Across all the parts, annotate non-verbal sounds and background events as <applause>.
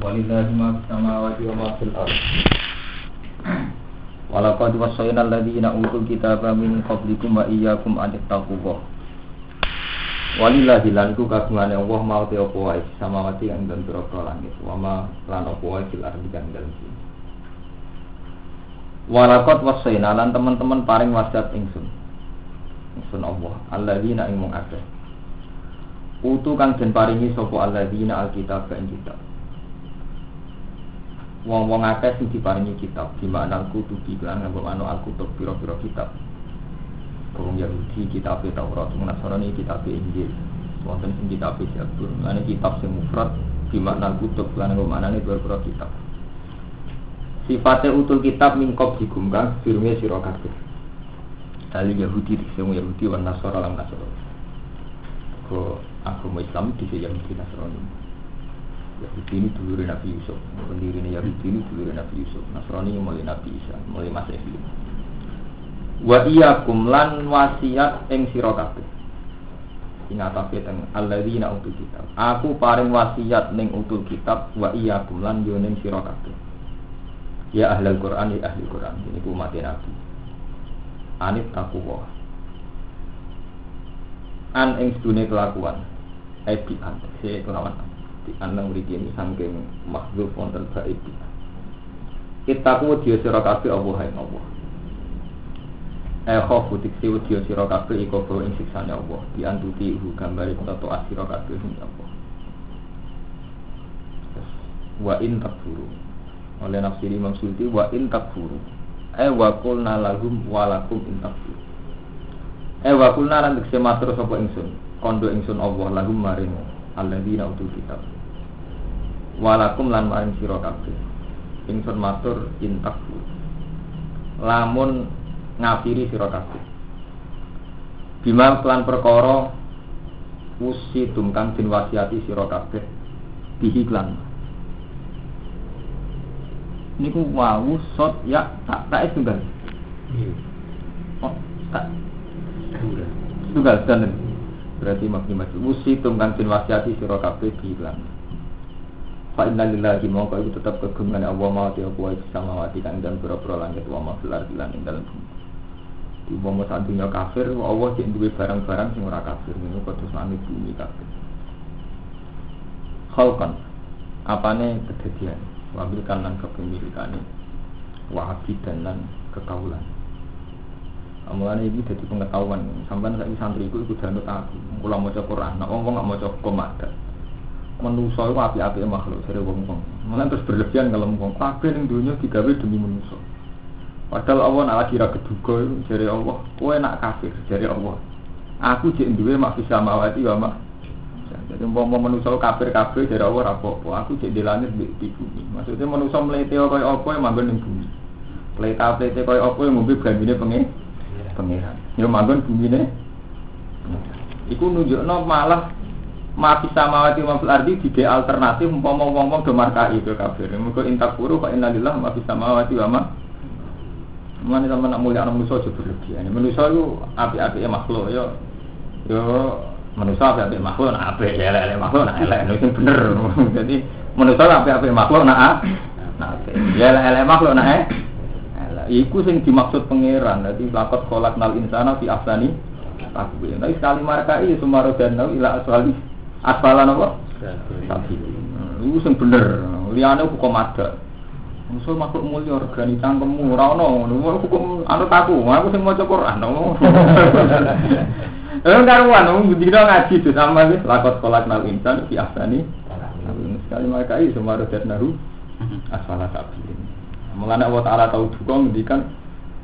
Walillahi ma fis samawati wa ma fil ardh. Walaqad wassayna alladziina utul kitaba min qablikum wa iyyakum an tattaqullah. Walillahi lan ku kagungane Allah mau te apa wae samawati yang dan pira langit wa ma lan apa wae fil ardh kang dalem bumi. Walaqad wassayna lan teman-teman paring wasiat ingsun. Ingsun Allah alladzina ing mung akeh. Utu kang den paringi sapa alladzina alkitab ing kitab. Wong-wong akeh sing diparingi kitab, di mana kutubi lan nganggo anu alkutub pira-pira kitab. Kurung Yahudi kitab Taurat, Nasrani kitab Injil. Wonten sing kitab Zabur, lan kitab sing mufrad di makna kutub lan nganggo maknane pira-pira kitab. Sifatnya utul kitab mingkop digumkang firme sira kabeh. Kali Yahudi sing Yahudi wan Nasara lan Nasara. Ko agama Islam di Yahudi Nasrani. Yahudi ini dulu Nabi Yusuf, pendiri Yahudi ini dulu Nabi Yusuf, Nasrani mulai Nabi Isa, mulai Masehi. Wa iyyakum lan wasiat ing sira kabeh. Ingat apa teng alladzina utul kitab. Aku paring wasiat ning utul kitab wa iyyakum lan yo ning sira kabeh. Ya ahlul Quran ya ahli Quran. Ini ku mati Nabi. Anit taqwa. An ing sedune kelakuan. Ebi an, se kelawan di anang mriki ini saking makhluk wonten baik kita ku dia sira kabeh Allah hai Allah. Eh khofu diksi dia sira kabeh iku bro ing siksane Allah. Di antuti hu gambare tato asira kabeh ing Allah. Wa in takfuru. Oleh nafsiri Imam Suyuti wa in takfuru. Eh wa qulna lahum wa lakum in takfuru. Eh wa qulna lan diksi matur sapa ingsun. Kondo ingsun Allah lahum maring alladzina utul kitab. Walakum lan maring sira kabeh. Ingsun matur intakku lamun ngafiri sira kabeh. Bima kelan perkara usi tumkang din wasiati sira kabeh bihi klan. Niku wau sot ya tak tak tunggal? Oh tak. Tunggal dan berarti makni maju usi tumkang din wasiati sira kabeh bihi klan Fa inna lillahi mongko iku tetep kegungan Allah ma ti apa iku samawati kang dan pira-pira langit wa ma fil ardi lan ing dalem. Di umpama sak dunya kafir Allah cek duwe barang-barang sing ora kafir ngono terus langit bumi kafir. Khalqan apane kedadian wabil kanan kepemilikane wa abidan lan kekaulan. Amulane iki dadi pengetahuan. Sampean saiki santri iku iku danut aku. Kula maca Quran, nek wong nggak maca komadat manusa itu api-api makhluk dari wong wong malah terus berlebihan kalau wong. Kabeh ning dunia digawe demi manusa. Padahal Allah nak lagi ra keduga dari Allah kowe nak kafir dari Allah. Aku jek mak bisa mawati wa mak jadi umpama manusa kafir kafir dari Allah apa aku jek di langit di bumi. Maksudnya manusa mlete kaya apa yang manggon ning bumi. Pleta plete kaya apa yang ngombe gambine pengen pangeran yo manggon bumine iku nunjukno malah mati samawati wa fil ardi dide alternatif umpama wong-wong do markai itu kafir. Muga intak furu fa innalillah ma fis samawati wa ma Mana sama nak mulia anak manusia aja. Manusia itu api-api makhluk yo yo manusia api-api makhluk nak api elek-elek makhluk nak elek itu bener. <laughs> Jadi manusia api-api makhluk nak api. Ya elek-elek makhluk nak eh. Iku sing dimaksud pangeran. Jadi lakot kolak nal insana fi afsani aku. Tapi sekali markai semua rodan ila aswali asfalan apa? Tapi itu sing bener. Liyane hukum ada. Musuh makhluk mulia organi cangkemmu ora ono ngono. Hukum anu aku, aku sing maca Quran. Eh <laughs> karuan, dina ngaji tuh sama wis lakot kolak nal insan fi ahsani. Sekali mereka itu semua rodat nahu asfala sabilin. Mulane Allah Taala tahu duka ngendikan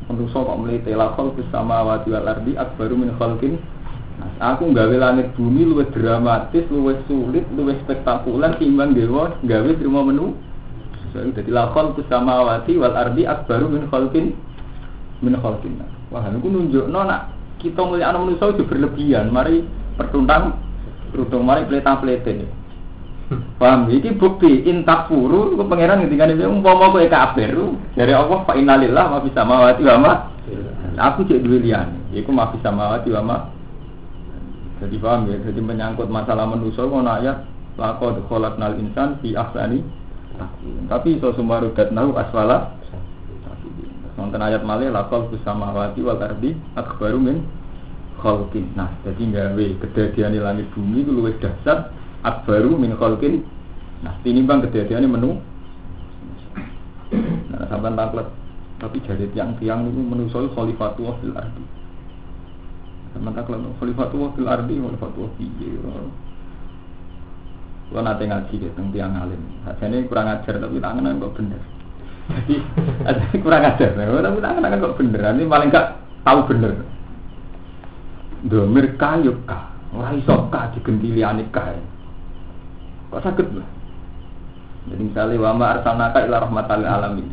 manusa kok mlete lakol bersama wati wal ardi akbaru min khalqin Aku nggawe langit bumi luwih dramatis, luwih sulit, luwih spektakuler timbang dewa nggawe terima menu. Jadi lakon kusamawati wal ardi akbaru min khalqin min khalqin. Wah, niku nunjukno nak kita mulia anak manusia itu berlebihan. Mari pertuntang rudung mari pleta-plete. Paham? Iki bukti intak puru ke pangeran ngendikane umpama kowe kafir dari Allah fa innalillah ma bisa mawati wa. Aku cek duwe liyane. Iku ma bisa mawati wa. Jadi paham ya, jadi menyangkut masalah manusia ngono ayat laqad khalaqnal insan fi ahsani Tapi iso sumarudat nahu aswala Nonton ayat malih lakol kusamawati wal ardi akbaru min khalqin. Nah, jadi gawe kedadian langit bumi itu luwih dahsyat akbaru min khalqin. Nah, ini bang kedadian menu. Nah, sampai taklet tapi jadi tiang-tiang ini menusoi khalifatullah fil ardi. Sampai taklet khalifatullah fil ardi khalifatullah piye. Kalau nanti ngaji gitu, tiang alim. Jadi kurang ajar tapi tangan kok bener. Jadi <laughs> kurang ajar, tapi tangan kok bener. Ini paling gak tahu bener. Domir kayu kah, orang iso kah digentili anik kah. Kok sakit lah. Jadi misalnya wama arsalnaka ila rahmatan alamin.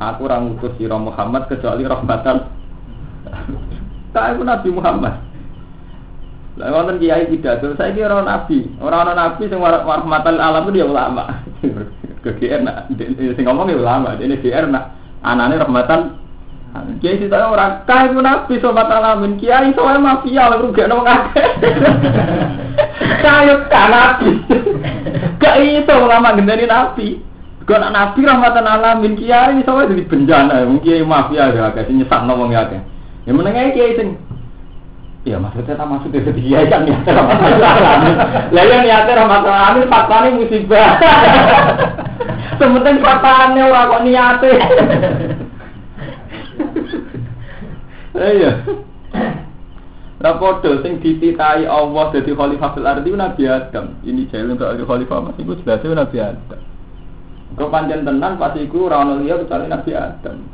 Aku orang utus sira Muhammad kecuali rahmatan. <laughs> Tak aku Nabi Muhammad. Lah wonten kiai pidato, saya kira orang nabi, orang orang nabi sing rahmatan alam itu dia ulama. <laughs> Ke GR nak sing ngomong ya ulama, ini GR nak anane rahmatan Kiai sih tahu orang kaya pun nabi sobat alamin kiai soalnya mafia lalu gak nong Kaya kan nabi, gak itu ulama gendani nabi. Kau nak nabi rahmatan alamin kiai soalnya jadi bencana, mungkin kiai mafia gak kayak nyesat ngomong ya kan. Yang menengah kiai sing Ya maksudnya tak masuk dari dia kan niatnya rahmatan alamin. Lah yang niatnya rahmatan alamin faktanya musibah. <laughs> Sementing faktanya orang kok niatnya. <laughs> Iya. Rapodo sing dititai Allah jadi khalifah fil ardi Nabi Adam. Ini jail untuk jadi khalifah masih iku jelas Nabi Adam. Kau panjang tenan pasti iku ora ono liya kecuali Nabi Adam.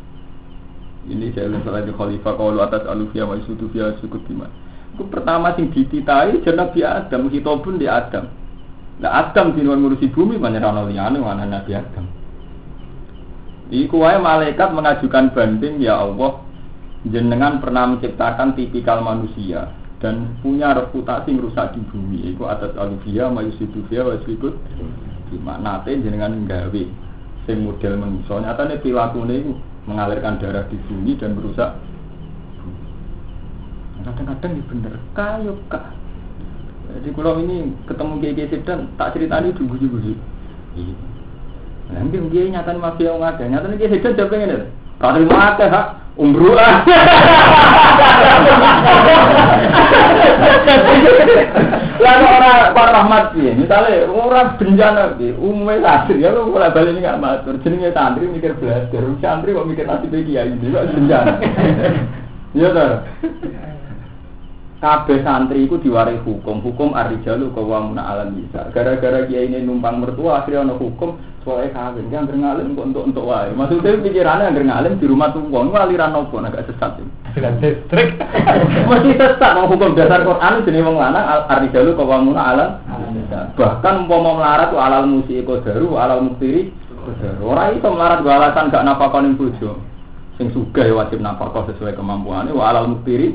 Ini jail untuk jadi khalifah kalau atas alufia wa isutu fiya sukut iman. Iku pertama sing dititai jadi Nabi Adam, hitobun di Adam. Nah Adam di luar ngurusi bumi banyak ono liyane mana Nabi Adam. Iku wae malaikat mengajukan banding ya Allah jenengan pernah menciptakan tipikal manusia dan punya reputasi merusak di bumi. Itu atas alufia mayusidufia wasibut gimana nate jenengan nggawe sing model manusia nyatanya perilaku itu mengalirkan darah di bumi dan merusak kadang-kadang ya bener. Kayu kak. Jadi kalau ini ketemu kiai sedang tak ceritani dulu-dulu Nanti dia nyatanya mafia yang ada, nyatanya dia sedang jawab itu. Kalau mau ada hak umroh. Lalu orang para rahmat sih, misalnya orang bencana sih, umumnya santri ya lu mulai balik ini nggak matur, jenenge santri mikir belajar, santri kok mikir nasib kiai kok bencana. Iya toh. Kabeh santri itu diwarai hukum. Hukum arijalu kawamuna alam bisa gara-gara dia ini numpang mertua akhirnya ono hukum soalnya kawin kan ngalim kok untuk untuk wae. Maksudnya pikirannya yang ngalim di rumah tuh wong aliran nopo agak sesat trik. <laughs> Mesti sesat. Mau hukum dasar Quran jenis wong lanang arijalu kawamuna alam bahkan umpama melarat tuh alal musi kodaru alal muktiri orang itu melarat gak alasan gak napakonin bojo. Sing sugih wajib napakah sesuai kemampuannya wa alal muktiri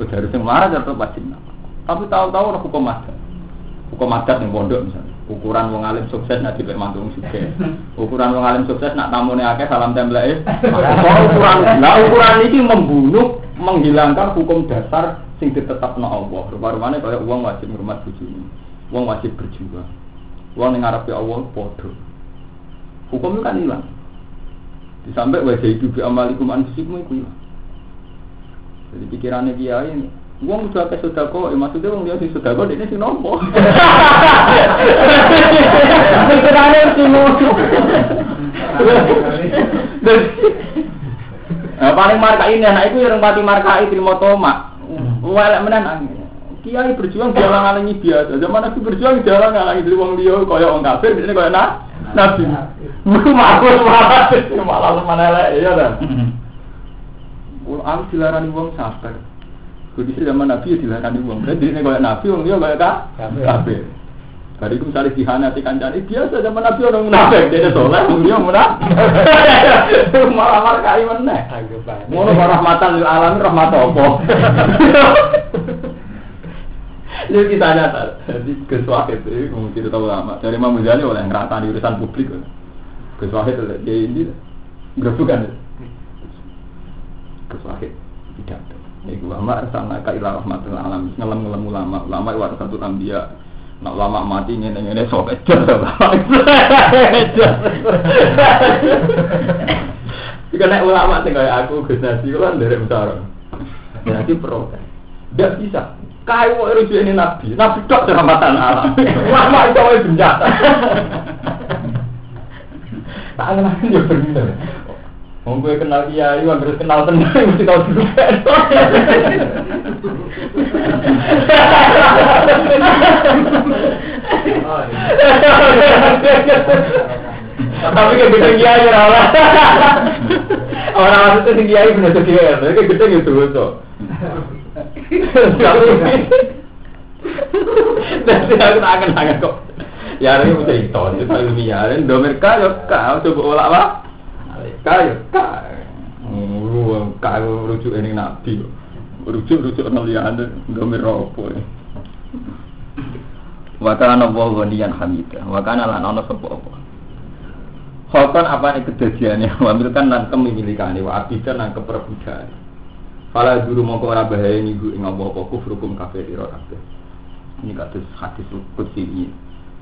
Kudu harus yang marah tetap wajib Tapi tahu-tahu orang hukum adat. Hukum adat yang pondok misalnya. Ukuran wong alim sukses nak dipek mantu sugih. Ukuran wong alim sukses nak tamune akeh salam template. ukuran nah ukuran ini membunuh menghilangkan hukum dasar sing ditetapno Allah. Rupa-rupane kaya uang wajib ngurmat bojone. Wong wajib berjuang. Wong ning ngarepe Allah padha. Hukum itu kan hilang. Disampai wajah itu bi amalikum anfusikum itu hilang. Jadi pikirannya dia ini, Uang udah ke sodako, eh, maksudnya uang dia si sodako, ini si nompo. Pikirannya si nompo. Nah, paling marka ini, anak itu yang pati marka itu terima tomak. Walek menan Kiai berjuang jalan ngalangi biasa. Zaman Nabi berjuang jalan ngalangi dari wong dia kaya wong kafir, ini kaya nah Nabi. Malah malah malah mana lah, iya kan? Aku dilarani wong sabar. Jadi zaman Nabi ya dilarani wong. Berarti ini kayak Nabi wong dia kayak. Kafir. Tadi itu misalnya dihanati kancani biasa zaman Nabi orang munafik dia soleh, wong dia munafik. <laughs> Malah malah kai meneh. Ngono rahmatan lil alamin rahmat apa? Ini kita nyata. Jadi kesuah itu, mungkin tahu lama. Dari Imam Ghazali oleh ngerata di urusan publik. Kesuah itu dia ini gerusukan kesuahid pidato. Iku ama arsalna ka ila rahmatil alamin. Ngelem-ngelem ulama, ulama itu satu ambia. Nak lama mati ini ini sok ejar. Jika naik ulama sih kayak aku Gus Nasi kan dari besar. Nanti protes. Tidak bisa. Kayu mau rujuk ini nabi. Nabi tok cermatan alam. Ulama itu mau bencana. Tak kenal ya bener. Wong gue kenal kiai, wong terus kenal tenan <laughs> mesti tau dulu. Tapi kayak gede ora ora. Orang maksudnya sing kiai bener tuh kiai, kayak gede gitu tuh. Tapi aku tak kenal kok. Ya ini mesti itu, itu ilmiah. Domir kaya kau coba olah apa? Kaya kaya. Kaya rujuk ini nabi. Rujuk rujuk nelian domir ropo. Wakana wa ghaniyan hamida. Wakana lan ana sapa apa. Hokan apa ini kedadiannya? <laughs> Wamilkan nan kemilikannya, wa abidan nan keperbudaannya. Fala dulu mongko ora bahaya niku ing apa-apa kufrukum kafir ira kabeh. Ini kados hadis kutsi ini.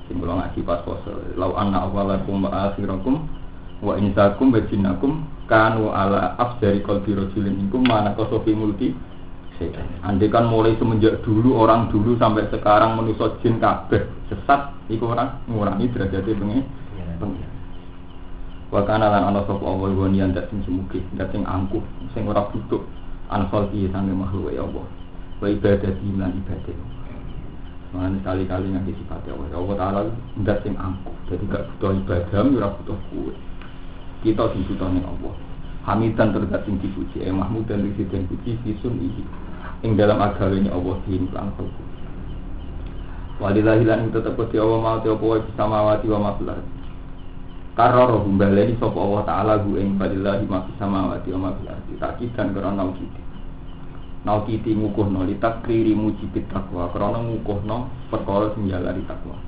Sing kula ngaji pas poso. Lau anna awalakum wa akhirakum wa insakum wa jinnakum kanu ala afjari qalbi rajulin minkum mana kosofi multi Andai kan mulai semenjak dulu orang dulu sampai sekarang manusia jin kabeh sesat iku orang ngurangi derajatnya pengen pengen Wakana lan ana sapa Allah wa niyan dak sing semuge, dak sing angkuh, sing ora butuh anfal ki sange makhluk ya Allah. Wa ibadah lan ibadah. Mana kali-kali nganti sifat ya Allah. Allah Ta'ala ndak sing angkuh. Jadi gak butuh ibadah, ora butuh kuwe. Kita sing butuh ning Allah. Hamidan terdat sing dipuji, eh Mahmud dan Rizidin puji fisun ihi. Ing dalam agalanya Allah din lan khalqu. Walillahi lan tetep di Allah mau te apa bisa mawati wa ma. Karena roh baleni sapa Allah taala gu ing fadillahi ma fis samawati wa ma fil ardi. Karena naukiti. Naukiti ngukuhno li takriri mujibit takwa karena ngukuhno perkara sing jalari takwa.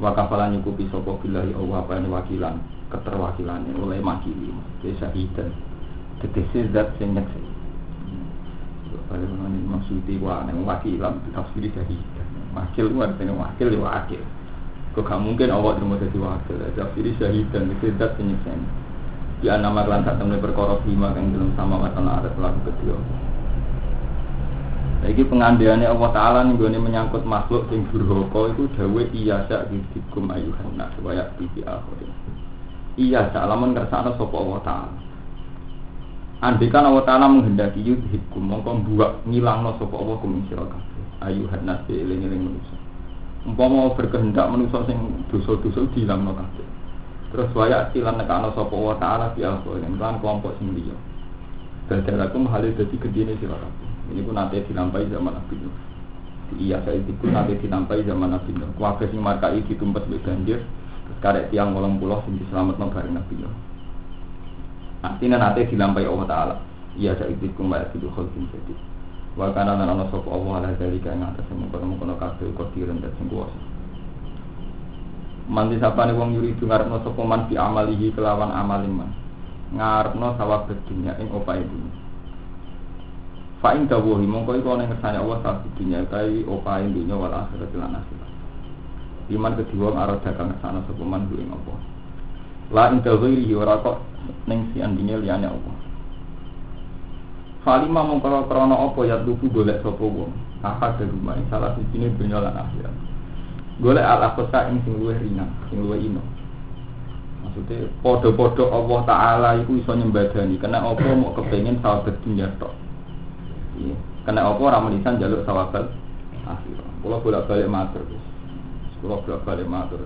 Wa kafalan nyukupi sapa billahi Allah apa ini wakilan keterwakilannya oleh makili. Desa hidan tegese zat sing nyekseni pada mana maksudnya wah neng wakilan tafsir syahidan wakil itu artinya wakil ya wakil. Kok gak mungkin awak terima jadi wakil? Tafsir syahidan itu zat sing nyekseni di nama kelan sak temne bima kang dalam sama watan ada pelaku kedua. Lagi pengandiannya Allah Ta'ala nih gue menyangkut makhluk sing durhaka itu dawe iya sak didikum ayuhan nas wa ya'ti bi akhirin Iya, salaman kersana sopo Allah Ta'ala. Andikan Allah Ta'ala menghendaki yudhibkum Mongko buat ngilangno sopo Allah kum siraka Ayuhan nasi iling-iling manusia Umpama berkehendak manusia sing dosa-dosa dilangno kabeh. Terus wayak silan nekano sopo Allah Ta'ala Bi akhirin Kan kelompok sing liya. Badalakum halil dadi gedine siraka Ini pun nanti dilampai zaman Nabi Nuh. Iya, saya itu nanti dilampai zaman Nabi Nuh. Kuwabe sing markai ditumpet di banjir karek tiang wolong pulau sing diselamat no bareng Nabi Nuh. Artinya nanti dilampai Allah Taala. Iya saya itu kumbai itu khulkin jadi. Wa kana lan ana sapa Allah ala dari kang atas mengkono-mengkono kabeh kodiren dan sing kuwasa. Manti sapane wong yuri ngarepno sapa man fi amalihi kelawan amalin man. Ngarepno sawab dunya ing opahe dunya. Fa in dawahi mongko iku ana ngersane Allah sawab dunya kai opahe dunya wal akhirat lan akhirat. Iman kedua arah dagang sana sepeman gue apa. La inta ghairi ora kok ning si andine liyane apa. Falima mongko krana apa ya lupu golek sapa wong. Akad de rumah salah sijine dunya lan akhirat. Golek al aqsa ing sing luwih ringan, sing luwih ino. Maksudnya podo-podo Allah Ta'ala itu iso nyembadani Kena apa mau kepengen sahabat dunia tok Iya. Kena apa ramelisan jaluk sahabat akhirat Kalau bolak balik matur kalau bolak balik matur.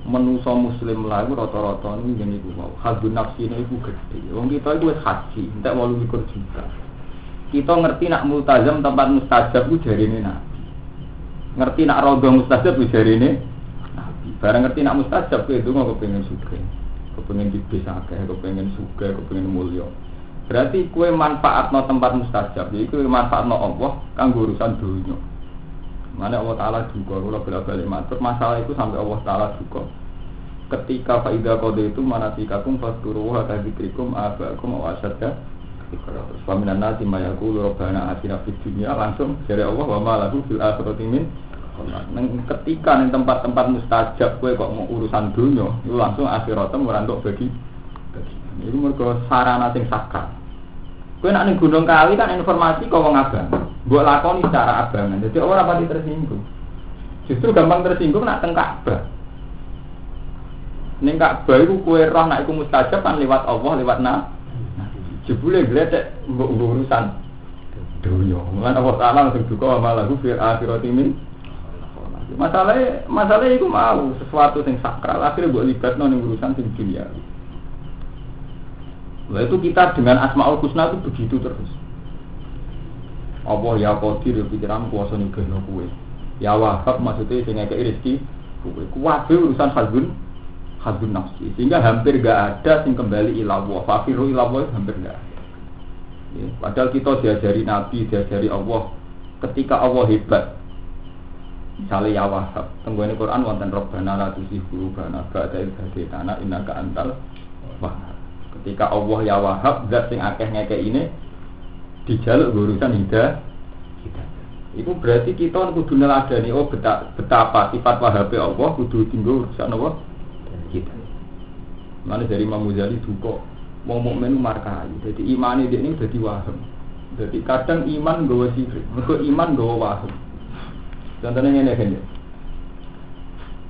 Menuso muslim lah itu rata-rata ini jadi ibu mau hadun nafsi ini ibu gede. Wong kita itu haji tidak mau likur juta. Kita ngerti nak multazam tempat mustajab dari ini nabi. Ngerti nak rodo mustajab dari ini nabi. Barang ngerti nak mustajab itu nggak kepengen suka kepengen di desa kepengen suka kepengen mulia berarti kue manfaat no tempat mustajab jadi kue manfaat no Allah kan urusan dunia Mana Allah Ta'ala juga, kalau bolak balik matur, masalah itu sampai Allah Ta'ala juga. Ketika faidah kode itu mana sikakum fasduru wa tadzikrikum abakum wa asyadda Terus waminan nasi mayaku robbana atina fid dunya langsung dari Allah wa ma lahu fil akhirati min ketika neng tempat-tempat mustajab kue kok mau urusan dunia, itu langsung akhiratnya merantuk bagi. Itu mereka sarana sing sakral. Kue nak gunung kali kan informasi kau ngabang. Buat lakoni secara abangan. Jadi orang pasti tersinggung. Justru gampang tersinggung nak teng Ka'bah. Neng Ka'bah itu kue roh nak iku mustajab kan lewat Allah, lewat na. Jebule gledek mbok urusan dunia. Mulane Allah Taala langsung juga malah fil akhirati min Masalahnya, masalahnya itu mau sesuatu yang sakral akhirnya buat libat non urusan sing dunia. Nah itu kita dengan asmaul husna itu begitu terus. Allah ya qadir ya pikiran kuasa nyugihno kuwe. Ya wahab maksudnya sing ngekeki rezeki kuwe. Kuwabe urusan hadun hadun nafsi. Sehingga hampir gak ada sing kembali ila Allah. Fafiru ila Allah hampir gak ada. Ya, padahal kita diajari Nabi, diajari Allah. Ketika Allah hebat, misalnya ya wahab tengguani Quran wonten robbana la tusi qulubana ba'da idh hadaytana innaka antal wahab ketika Allah ya wahab zat sing akeh ngeke ini dijaluk urusan hidayah itu berarti kita kudu neladani oh betapa sifat wahabe Allah kudu tinggal urusan Allah kita. Mana dari Imam Ghazali duka mau mukmin markai jadi iman ini ini jadi waham. Jadi kadang iman gawa sifat mereka iman gawa waham. Contohnya ini kan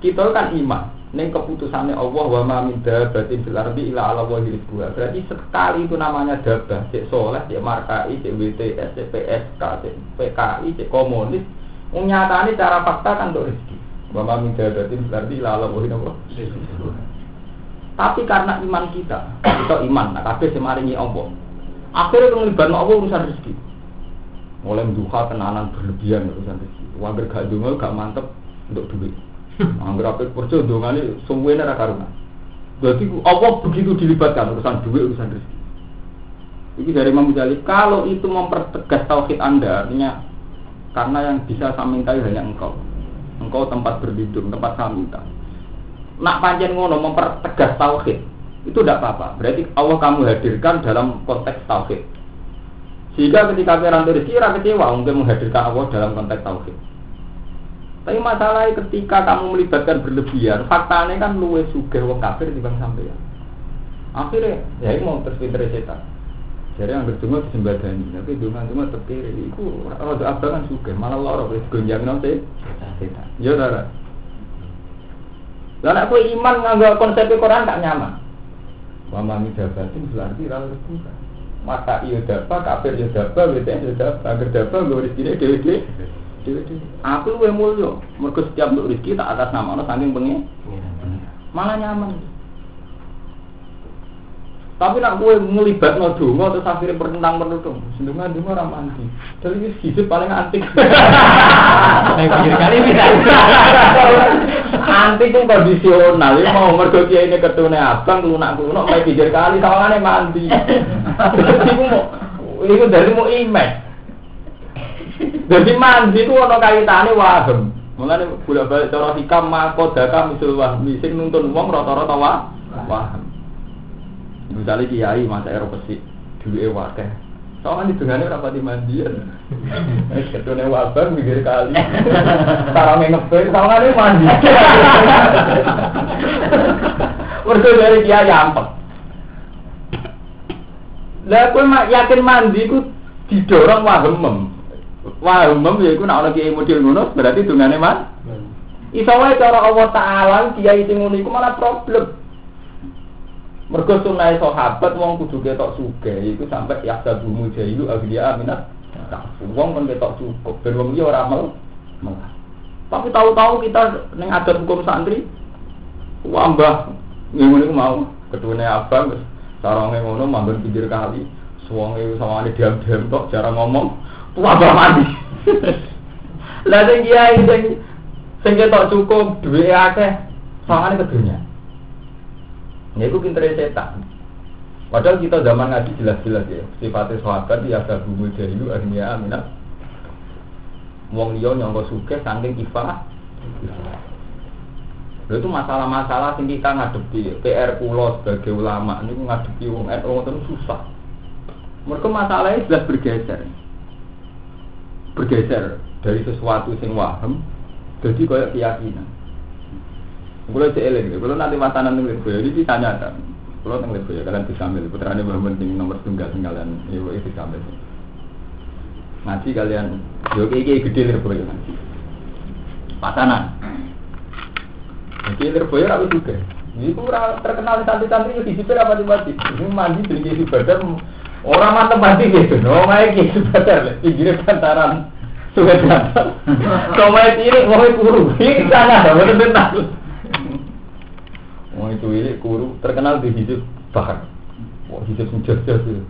Kita kan iman. Ini keputusannya Allah wa ma min dabatin fil ardi ila ala wahil Berarti sekali itu namanya dabah, cek soleh, cek markai, cek WTS, cek PSK, cek PKI, cek komunis. Menyatakan cara fakta kan untuk rezeki. Wa ma min dabatin fil ardi ila ala wahil Tapi karena iman kita, kita iman, nah kabeh semaringi Allah. Akhirnya melibatkan Allah urusan rezeki. Mulai menduha tenanan berlebihan urusan rezeki. Wangger gak dungo gak mantep untuk duit. Wangger apa kerja dongane ora karunan. Berarti Allah begitu dilibatkan urusan duit, urusan rezeki. Ini dari Imam Ghazali, kalau itu mempertegas tauhid Anda, artinya karena yang bisa saya minta hanya engkau. Engkau tempat berlindung, tempat saya minta. Nak panjang ngono mempertegas tauhid, itu tidak apa-apa. Berarti Allah kamu hadirkan dalam konteks tauhid. Sehingga ketika kira rezeki, kecewa mungkin menghadirkan Allah dalam konteks tauhid. Tapi masalahnya ketika kamu melibatkan berlebihan, faktanya kan luwe suge wong kafir di bang sampean. Akhirnya, ya ini mau terpinter setan. Jadi yang berdua disembadani, tapi dengan cuma terkiri. Itu rada abangan suge, malah loro wis gonjang nanti setan. Ya ora. Lah aku iman nganggo konsep Quran gak nyaman. Wa ma midabatin berarti ra bukan. Mata iya dapat, kafir ya dapat, WTN ya dapat, agar dapat, gue rezeki dewe-dewe. Aku luwe mulio, mergo setiap untuk rezeki tak atas nama Allah saking pengen. Malah nyaman. Tapi nak gue ngelibat no dungo terus akhirnya bertentang berdudung. Sendungan dungo ramah anti. Jadi ini hidup paling antik. <laughs> Pikir kali bisa. Antik itu kondisional. Ini mau mergo kia ini ketune abang, lunak lunak, <laughs> mau pikir kali sawangannya mandi. Jadi mau, itu dari mau image. Jadi mandi itu ono kaitane waham. Mulane bolak balik cara hikam mako daka misul wahmi sing nuntun wong rata-rata wah waham. Misalnya kiai masa Eropa sih duwe wakeh. Soalnya di tengahnya rapat di mandian. <laughs> Ketune wabang mikir kali. <laughs> Sarang ngepe, soalnya mandi. <laughs> Mergo dari kiai ampek. Lah kowe yakin mandi ku didorong waham Wah, umum ya iku nek ana kiai model ngono berarti dungane man. Iso wae cara Allah taala kiai sing ngono iku malah problem. Mergo sunah sahabat wong kudu ketok sugih iku sampai ya sabumu jailu aglia aminat. Wong kan ketok cukup ben wong iki ora mel. Tapi tahu-tahu kita ning adat hukum santri wambah ngono iku mau ketune abang sarane ngono manggon pinggir kali. Suwonge sawane diam-diam tok jarang ngomong. Wabah mati. <laughs> Lah sing kiai sing sing ketok cukup duwe akeh sangane ke dunia. Ya iku pintere setan. Padahal kita zaman ngaji jelas-jelas ya, sifatnya sahabat ya ada bumbu jahilu akhirnya aminat. Wong liya nyangka suke saking kifah. Lha itu masalah-masalah sing kita ngadepi, PR kula sebagai ulama niku ngadepi wong NU ngoten susah. Mereka masalahnya jelas bergeser bergeser dari sesuatu sing waham Jadi kayak keyakinan. Kalau cek eling, kalau nanti masanan nih Lirboyo ini ditanya kan. Kalau nang Lirboyo kalian bisa ambil putranya Mbah penting nomor tunggal kalian itu bisa ambil. Ngaji kalian, yo kayak gede Lirboyo ngaji. Pasanan. Jadi Lirboyo aku juga. Ini kurang terkenal santri-santri itu disipir apa di masjid. Ini mandi dari kisi badar. Orang mantep mandi gitu. No, main kisi badar. Pinggirnya bantaran. Sudah. Kau main tirik, mau kuru. Ini sana, benar-benar. Mau itu ini kuru terkenal di hidup bahkan. Wah hidup menjajah itu.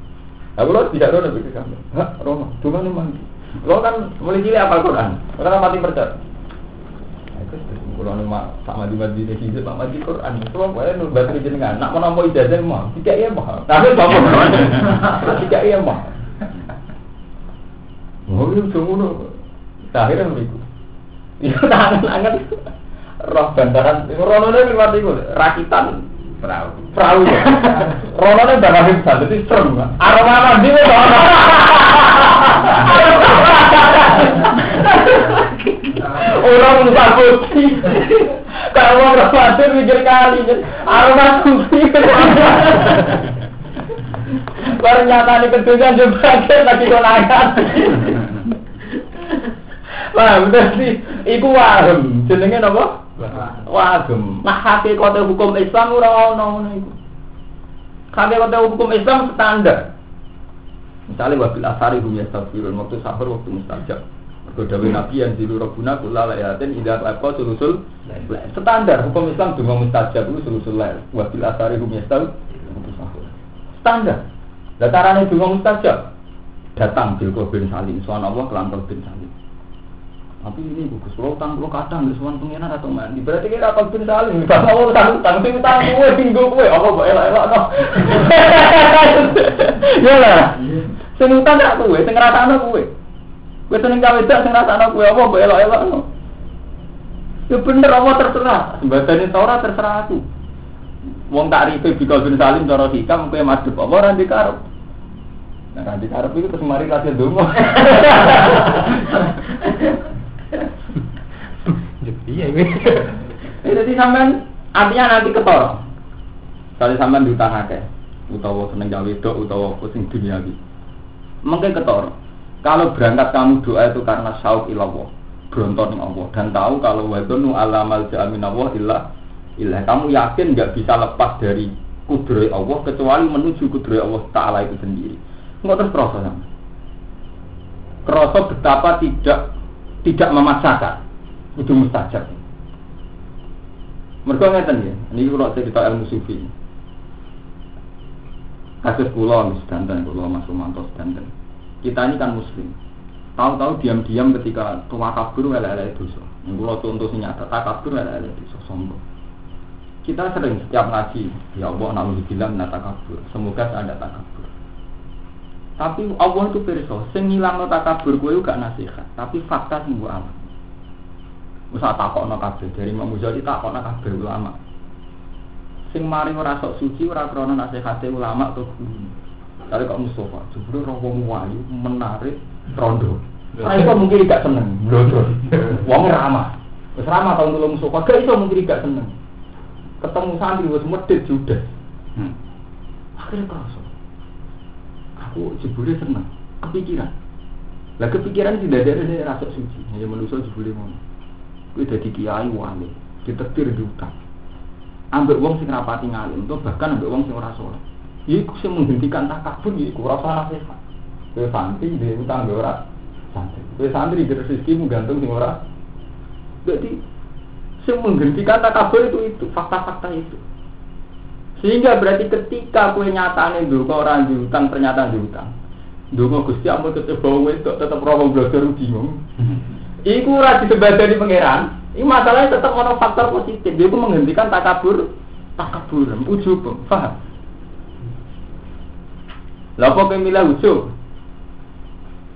Aku lo tidak rono begitu kan? Hah, rono. Cuma nih mandi. Lo kan mulai cilik apa Quran? Lo kan mati percaya. Kalau nama sama di masjid ini hidup sama di Quran. Itu apa ya nurbat ini jenengan. Nak menampung ijazah mah. Tidak iya mah. Tapi <laughs> apa? Tidak iya mah. Oh, itu semua. Akhirnya begitu. Itu <laughs> tangan-tangan roh bantaran rono ini lewat itu rakitan perahu perahu rono ini bakal bisa jadi serem aroma mandi itu <laughs> orang lupa putih kalau mau berpikir mikir kali aroma putih Ternyata ini kedugaan juga lagi konangan. Wah, bener sih. Iku wahem. Jenenge napa? Wagem. Nah hakikate hukum Islam ora ono ngono iku. Hakikate hukum Islam standar. Misalnya wabil asari hum yastafirun waktu sahur waktu mustajab. Dawe Nabi yang zilu rabbuna kula layatin idza laqa sulusul standar hukum Islam cuma mustajab itu sulusul lail. Wabil asari hum waktu sahur. Standar. Datarannya cuma mustajab. Datang bil bin salim, suan Allah kelan bin salim. Tapi ini bagus, kalau utang kalau kadang di suan pengiran atau mandi. Berarti kita apa bin saling, kita mau utang utang, tapi utang gue tinggal gue, apa gue elak elak no. Ya lah, sing utang tak gue, sing ngerasa no gue. Gue seneng gawe tak, sing ngerasa no gue, apa gue elak elak no. Ya bener apa terserah, ini Torah terserah aku. Wong tak ripe bikol bin salim cara hikam, gue madep apa orang dikarep. Nah, kan dikarep itu terus mari kasih dungo. Iya ini. Jadi sampean artinya nanti ketor. Kali sampean diutang akeh, utawa seneng gawe dok utawa sing duniawi. Mungkin ketor. Kalau berangkat kamu doa itu karena sauk ilallah, berontor Allah dan tahu kalau wadonu alamal ja'amin Allah ilah ilah. Kamu yakin nggak bisa lepas dari kudrai Allah kecuali menuju kudrai Allah Taala itu sendiri. Nggak terus. Kerasa betapa tidak tidak memaksakan itu mustajab. Mereka ngeten ya, ini kalau cerita ilmu sufi. Kasus pulau mis dandan, pulau Mas Romanto dandan. Kita ini kan muslim. Tahu-tahu diam-diam ketika tua kabur lele dosa. Yang pulau contoh nyata tak kabur lele dosa sombong. Kita sering setiap ngaji, ya Allah namun dibilang nata kabur. Semoga ada takabur. Tapi Allah itu perso, sing ngilang takabur gue gak nasihat, tapi fakta sing gue alam. Masa takokno kabeh dari Imam Ghazali takokno kabeh ulama. Sing mari ora sok suci ora krana nasihate ulama atau guru. Kali kok Mustafa, jebule ora wong wayu menarik rondo. Ora iso mungkin gak seneng, blodor. Wong ramah. Wis ramah tahun dulu Mustafa, gak iso mungkin gak seneng. Ketemu santri wis medhit judes. Hmm. Akhirnya kerasa. Aku jebule seneng, kepikiran. Lah kepikiran tidak ada dari rasa suci, hanya manusia jebule ngono. Kuwi dadi kiai wali, ditetir di utang. Ambek wong sing rapati ngalim, to bahkan ambek wong sing ora saleh. Iku sing menghentikan takabur iku ora usah nasihat. Kowe santri di utang mbek ora santri. Kowe santri di rezeki gantung sing ora. Jadi sing menghentikan takabur itu itu fakta-fakta itu. Sehingga berarti ketika kue kok orang diutang ternyata diutang. Dungo Gusti ampun tetep bawa itu tetep romo belajar bingung. Iku ora disebadani pangeran. Ini masalahnya tetap ono faktor positif. Itu menghentikan takabur, takabur, ujub, paham? Lah kok milah ujub?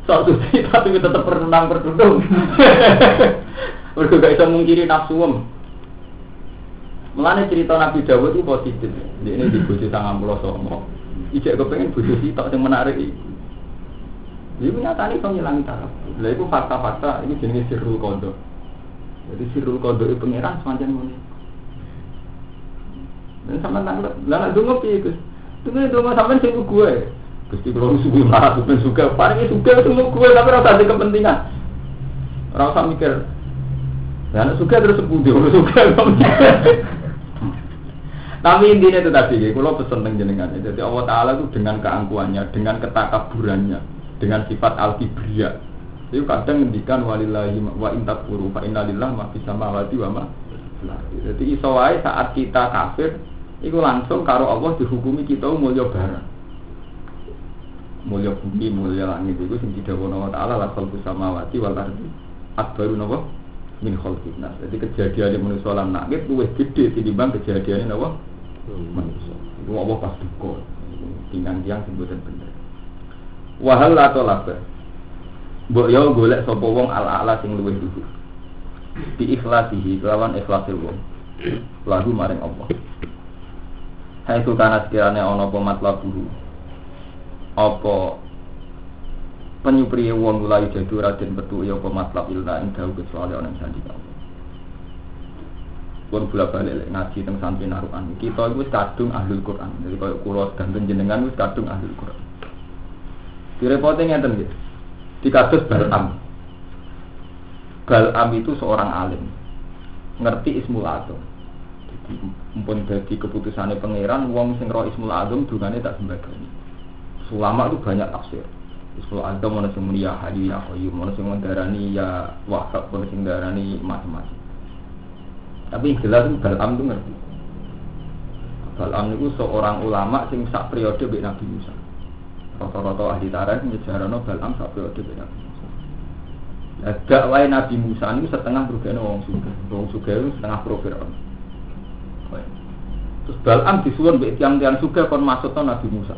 Sok suci <laughs> tapi tetap berenang berduduk. <laughs> Mereka gak bisa mungkiri nafsu om. Mulane cerita Nabi Dawud itu positif. Ini di bojo sangat pulau songo. Ijek kepengen bojo sitok yang menarik itu. Jadi nyatanya itu ngilangi taraf. Lah itu fakta-fakta ini jenis sirul kondo. Jadi sirul kodok pangeran semacam ini. Dan sama nang nak dungo piye Gus? Dungo dungo sampean sing gue. Gusti kula suwi marah sampean suka. Paringi suka dungo gue tapi ora usah kepentingan. Ora usah mikir. Nek suka terus sepundi ora suka. <laughs> Tapi intinya itu tadi, kalau pesen tentang jenengan. Jadi Allah Taala itu dengan keangkuhannya, dengan ketakaburannya, dengan sifat al-kibriya. Itu kadang ngendikan walillahi wa intakfuru fa innalillah ma fis samawati wa ma Jadi iso saat kita kafir itu langsung karo Allah dihukumi kita mulia barang. Mulia bumi, mulia langit itu sing didhawuhi Allah Taala la khalqus samawati wal ardi akbaru napa min khalqin nas. Jadi kejadian manusia lan langit luwih gede tinimbang kejadian napa manusia. Itu Allah pas duka. Tinggal tiang sebutan bener. Wahal atau laba. Mbok yo golek sapa wong ala-ala sing luwih luhur. Bi ikhlasihi kelawan ikhlase wong. Lagu maring Allah. Hai karena sekiranya ono apa matlabuhu Apa Penyupriye wong mulai jadi raden betu ya apa matlab ilna ing dawu kecuali orang sandi Allah. Pun bola balik ngaji teng santri naruhan Kita itu kadung ahlul Quran. Jadi kalau kulo dan jenengan itu kadung ahlul Quran. Direpotnya ngeten gitu Di kasus Balam. Balam itu seorang alim. Ngerti Ismul Azam. Mumpun jadi keputusannya pangeran wong sing roh ismul azam dungane tak sembadani ulama itu banyak tafsir. Ismul azam mana sing mulia hadi ya qayyum mana sing mendarani ya wahab mana sing mendarani macam-macam. Tapi yang jelas itu Balam itu ngerti. Balam itu seorang ulama sing sak periode bek Nabi Musa. Rata-rata ahli tarikh nyejarano Balam sak periode bek Nabi Musa. Dakwah Nabi Musa ini setengah bergana wong suga wong suga itu setengah pro Terus Balam mbek tiang-tiang suga kon masuk Nabi Musa.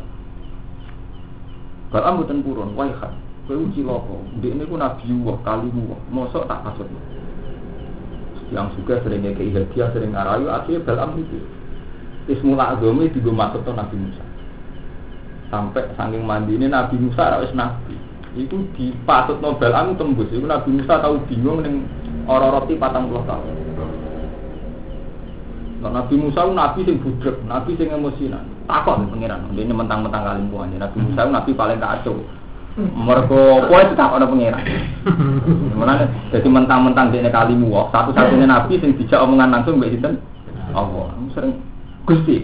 Balam mboten purun, wae kan. Kowe uji loko, ndek niku Nabi Allah, kalimu Allah. Mosok tak kasut. Yang suka sering kayak hadiah, sering ngarayu, akhirnya Balam itu. Ismul Azami digo masuk Nabi Musa. Sampai saking mandi ini Nabi Musa rawis Nabi. Itu dipatut Nobel Amu tembus. Itu Nabi Musa tahu bingung neng orang roti patang puluh tahun. Nabi Musa itu nabi sing budrek, nabi sing emosinan. Takut nih pangeran, ini mentang-mentang kalim puannya. Nabi Musa itu nabi paling kacau. Mereka kue itu tak ada pangeran. <laughs> Mana jadi mentang-mentang dia kalimu, satu-satunya nabi sing dijak omongan langsung mbak Sinten. Allah, sering gusti.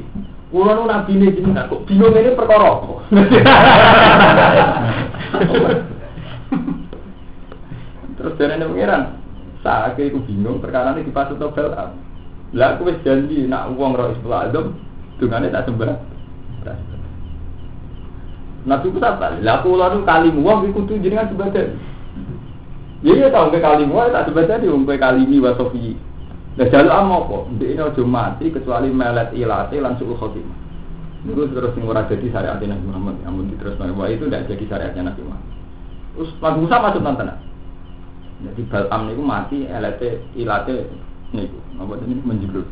Ulang nabi ini jadi kok bingung ini perkara apa? <laughs> Terus dari ini pangeran, saya itu bingung perkara ini dipasut Nobel. Lah aku wis janji nak wong roh Ismul Azam dungane tak sembah. Nabi ku apa? Lah aku lalu kalimu wong iku jenengan sebadan. Ya iya tau ke kalimu tak sebadan di wong kalimi wa sofi. Lah jaluk am apa? Ndek ini aja mati kecuali melet ilate lan suul khotimah. Itu terus sing ora jadi syariatnya Nabi Muhammad. Amun terus bahwa itu tidak jadi syariatnya Nabi Muhammad. Terus Nabi Musa masuk nonton. Jadi Balam niku mati elate ilate niku apa ini menjulur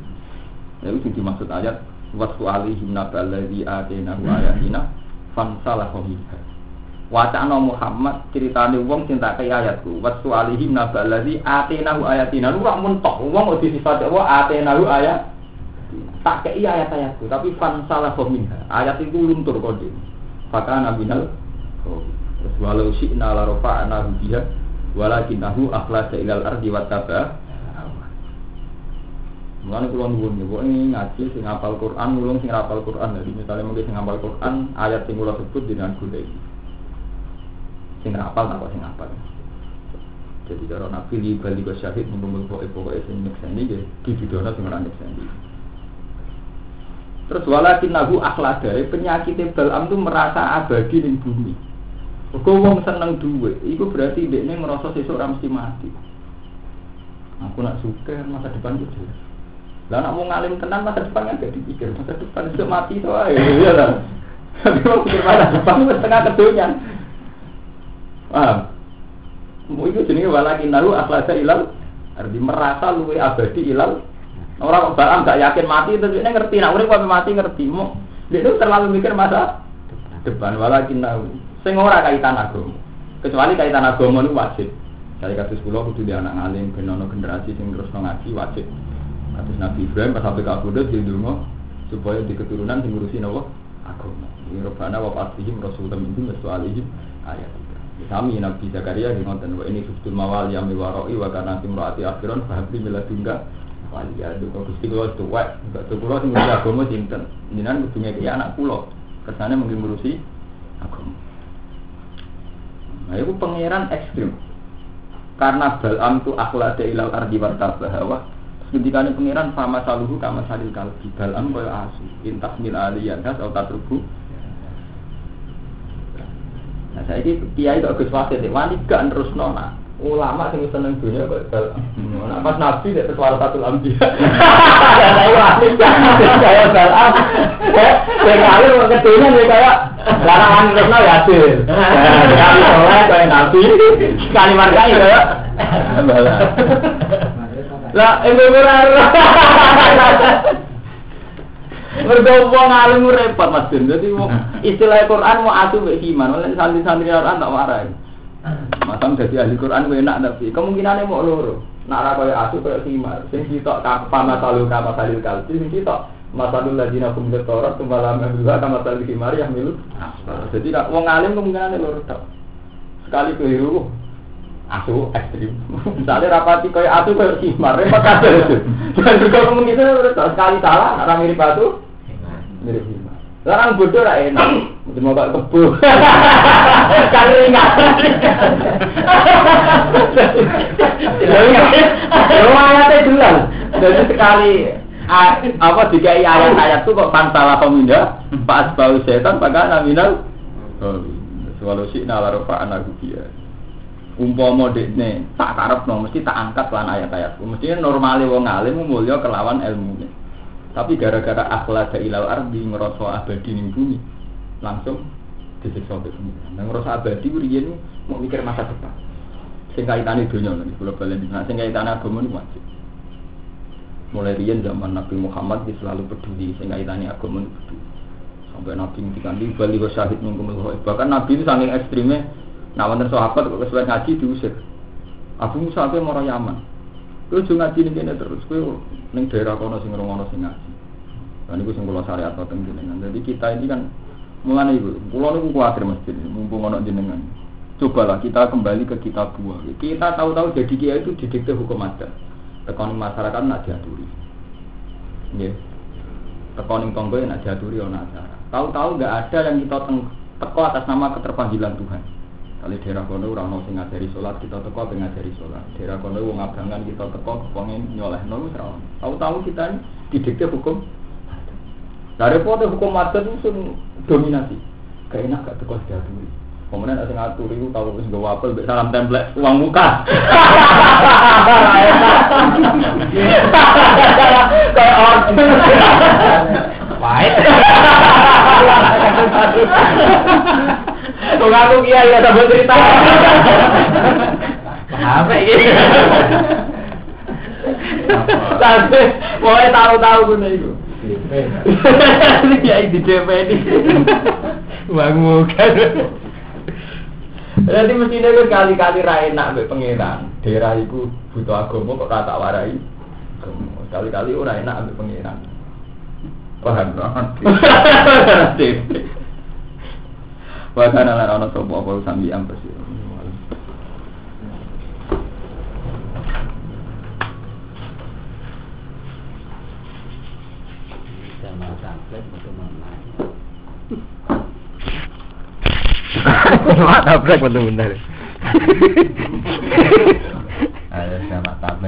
ya itu dimaksud ayat wasu alihim naballadzi atainahu ayatina fansalahu minha wacana Muhammad ceritane wong cinta ke ayatku. Wasu alihim naballadzi atainahu ayatina lu rak mentok. Wong di sifat apa atainahu ayat. Tak kei ayat-ayatku tapi fansalahu minha. Ayat itu luntur kode. Maka nabinal walau syi'na la rafa'na biha walakinahu akhlasa ilal ardi wa Mulane kula nuwun niku ini ngaji sing hafal Quran, nulung sing hafal Quran. Jadi misalnya mungkin sing hafal Quran, ayat sing kula sebut dengan golek. Sing hafal napa sing hafal. Jadi cara nabi li bali go syahid ngumpul pokoke sing nyekseni nggih dibidono sing ora nyekseni. Terus walakin nahu akhlada, penyakit Balam itu merasa abadi di bumi. Kau wong seneng duwe, itu berarti dia ini merasa sesuk ora mesti mati. Aku nak suka masa depan itu jelas. Lah nak mau ngalim tenan masa depan kan gak dipikir masa depan itu mati itu aja. Iya lah. Tapi mau pikir masa depan itu setengah kedunya. Paham? Mau itu jenis walakin nalu akhlasa ilal arti merasa luwe abadi ilal orang barang gak yakin mati itu dia ngerti nak urip mati ngerti mau dia itu terlalu mikir masa depan walakin nalu sing ora kaitan agama kecuali kaitan agama itu wajib Saya kasus pulau kudu di anak ngalim ben ono generasi sing terus ngaji wajib. Kasus Nabi Ibrahim pas sampai kabudut di dungo supaya di keturunan sing ngurusi nopo agama. Ini robana wa fatihim rasulullah minhum waswalihim ayat. Sami Nabi Zakaria di ngoten wa ini subtul mawal yang miwaroi wa kana timraati akhiron fahabli miladunga waliya duka Gusti kula tuwek enggak tuh kula sing ngurusi agama sinten jenengan kudu ngeki anak kula kersane mungkin ngurusi agama Nah, itu pangeran ekstrim. Karena Balam itu akhlak ilal ardi wartabah ini pangeran sama saluhu kama salil kalbi. Balam kaya asu. Intas mil aliyan has atau tatrubu. Nah, saya ini kiai kok Gus Wasit, wani gak terus nona. Ulama sing seneng dunia kok Balam. Nah, pas Nabi dia sesuatu satu lambi. Saya wani kayak. Saya ngalir mau kedunya dia kayak larangan terus nona ya hasil. Kali soleh kayak Nabi. Kali markai kayak Balam. <laughs> Lah, ibu murah. <laughs> Mergo wong alim repot Mas Din. Dadi istilah Quran mau atu mek iman, oleh santri-santri Quran tak warai. Masam dadi ahli Quran kowe enak tapi kemungkinane mau loro. Nak ora koyo atu koyo himar. Sing sitok pama salu kama salil kalbi, sing sitok masalul ladina kum torat tumbalam juga kama salil himar yang milu. Jadi nak wong alim kemungkinane loro tok. Sekali keliru asu ekstrim. <laughs> Misalnya rapati koyo atu koyo himar, repot kabeh itu. Dan juga kemungkinan loro tok. Sekali salah, ora mirip atu, mirip himar. Sekarang bodoh <laughs> lah enak, gak kebo. kan ringan. Lu ayatnya jelas. Jadi sekali apa dikai ayat-ayat itu kok pantalah pemindah, pas bau setan, maka naminal. Walau sih nala rofa anak dia. Umpama dekne tak karep no, mesti tak angkat lan ayat-ayatku. Mesti normale wong alim mulya kelawan ilmunya. Tapi gara-gara akhlak ilal ardi ngerasa abadi ning bumi, langsung disiksa oleh pengiran. Nah, ngerasa abadi riyen mau mikir masa depan. Sing kaitane donya nek kula balen. Nah, sing kaitane agama niku wajib. Mulai riyen zaman Nabi Muhammad dia selalu peduli sing kaitane agama niku peduli. Sampai Nabi ngendikan di bali wa syahid minkum Bahkan Nabi itu saking ekstrimnya Nah, wonten sahabat kok kesuwen ngaji diusir. Abu Musa ape mara Yaman. Kowe aja ngaji ning kene terus, kowe ning daerah kono sing ngrungokno sing ngaji. Lah niku sing kula syariat to jenengan. Jadi kita ini kan mulane iku, kula niku kuwatir masjid mumpung ono jenengan. Cobalah kita kembali ke kitab buah. Kita tahu-tahu jadi kiai itu didikte hukum adat. Tekoning masyarakat nak diaturi. Nggih. Tekoning tonggo nak diaturi ono acara. Tahu-tahu nggak ada yang kita teko atas nama keterpanggilan Tuhan. Kali daerah kono ora ono sing ngajari salat, kita teko pengen ngajari salat. Daerah kono wong abangan kita teko pengen nyolehno wis ora ono. Tahu-tahu kita ini didikte hukum. Dari foto hukum adat itu sun dominasi. Enak gak teko diaturi. Kemudian ada yang ngatur itu tahu wis nggawa apel mbek salam template uang muka. Kayak orang. Baik. Kok aku kiai ya tak cerita. Apa ini? Tapi mau tahu-tahu itu. Ini kiai di DP ini. Bang muka. Jadi mestinya kan kali-kali ra enak mbek pangeran. Daerah iku butuh agama kok rata warai. Kali-kali ora enak mbek pangeran. Paham kan? <laughs> Wa kana lan ana sapa apa sambi betul mana? Mak tabrak betul benar. Ada sama tablet.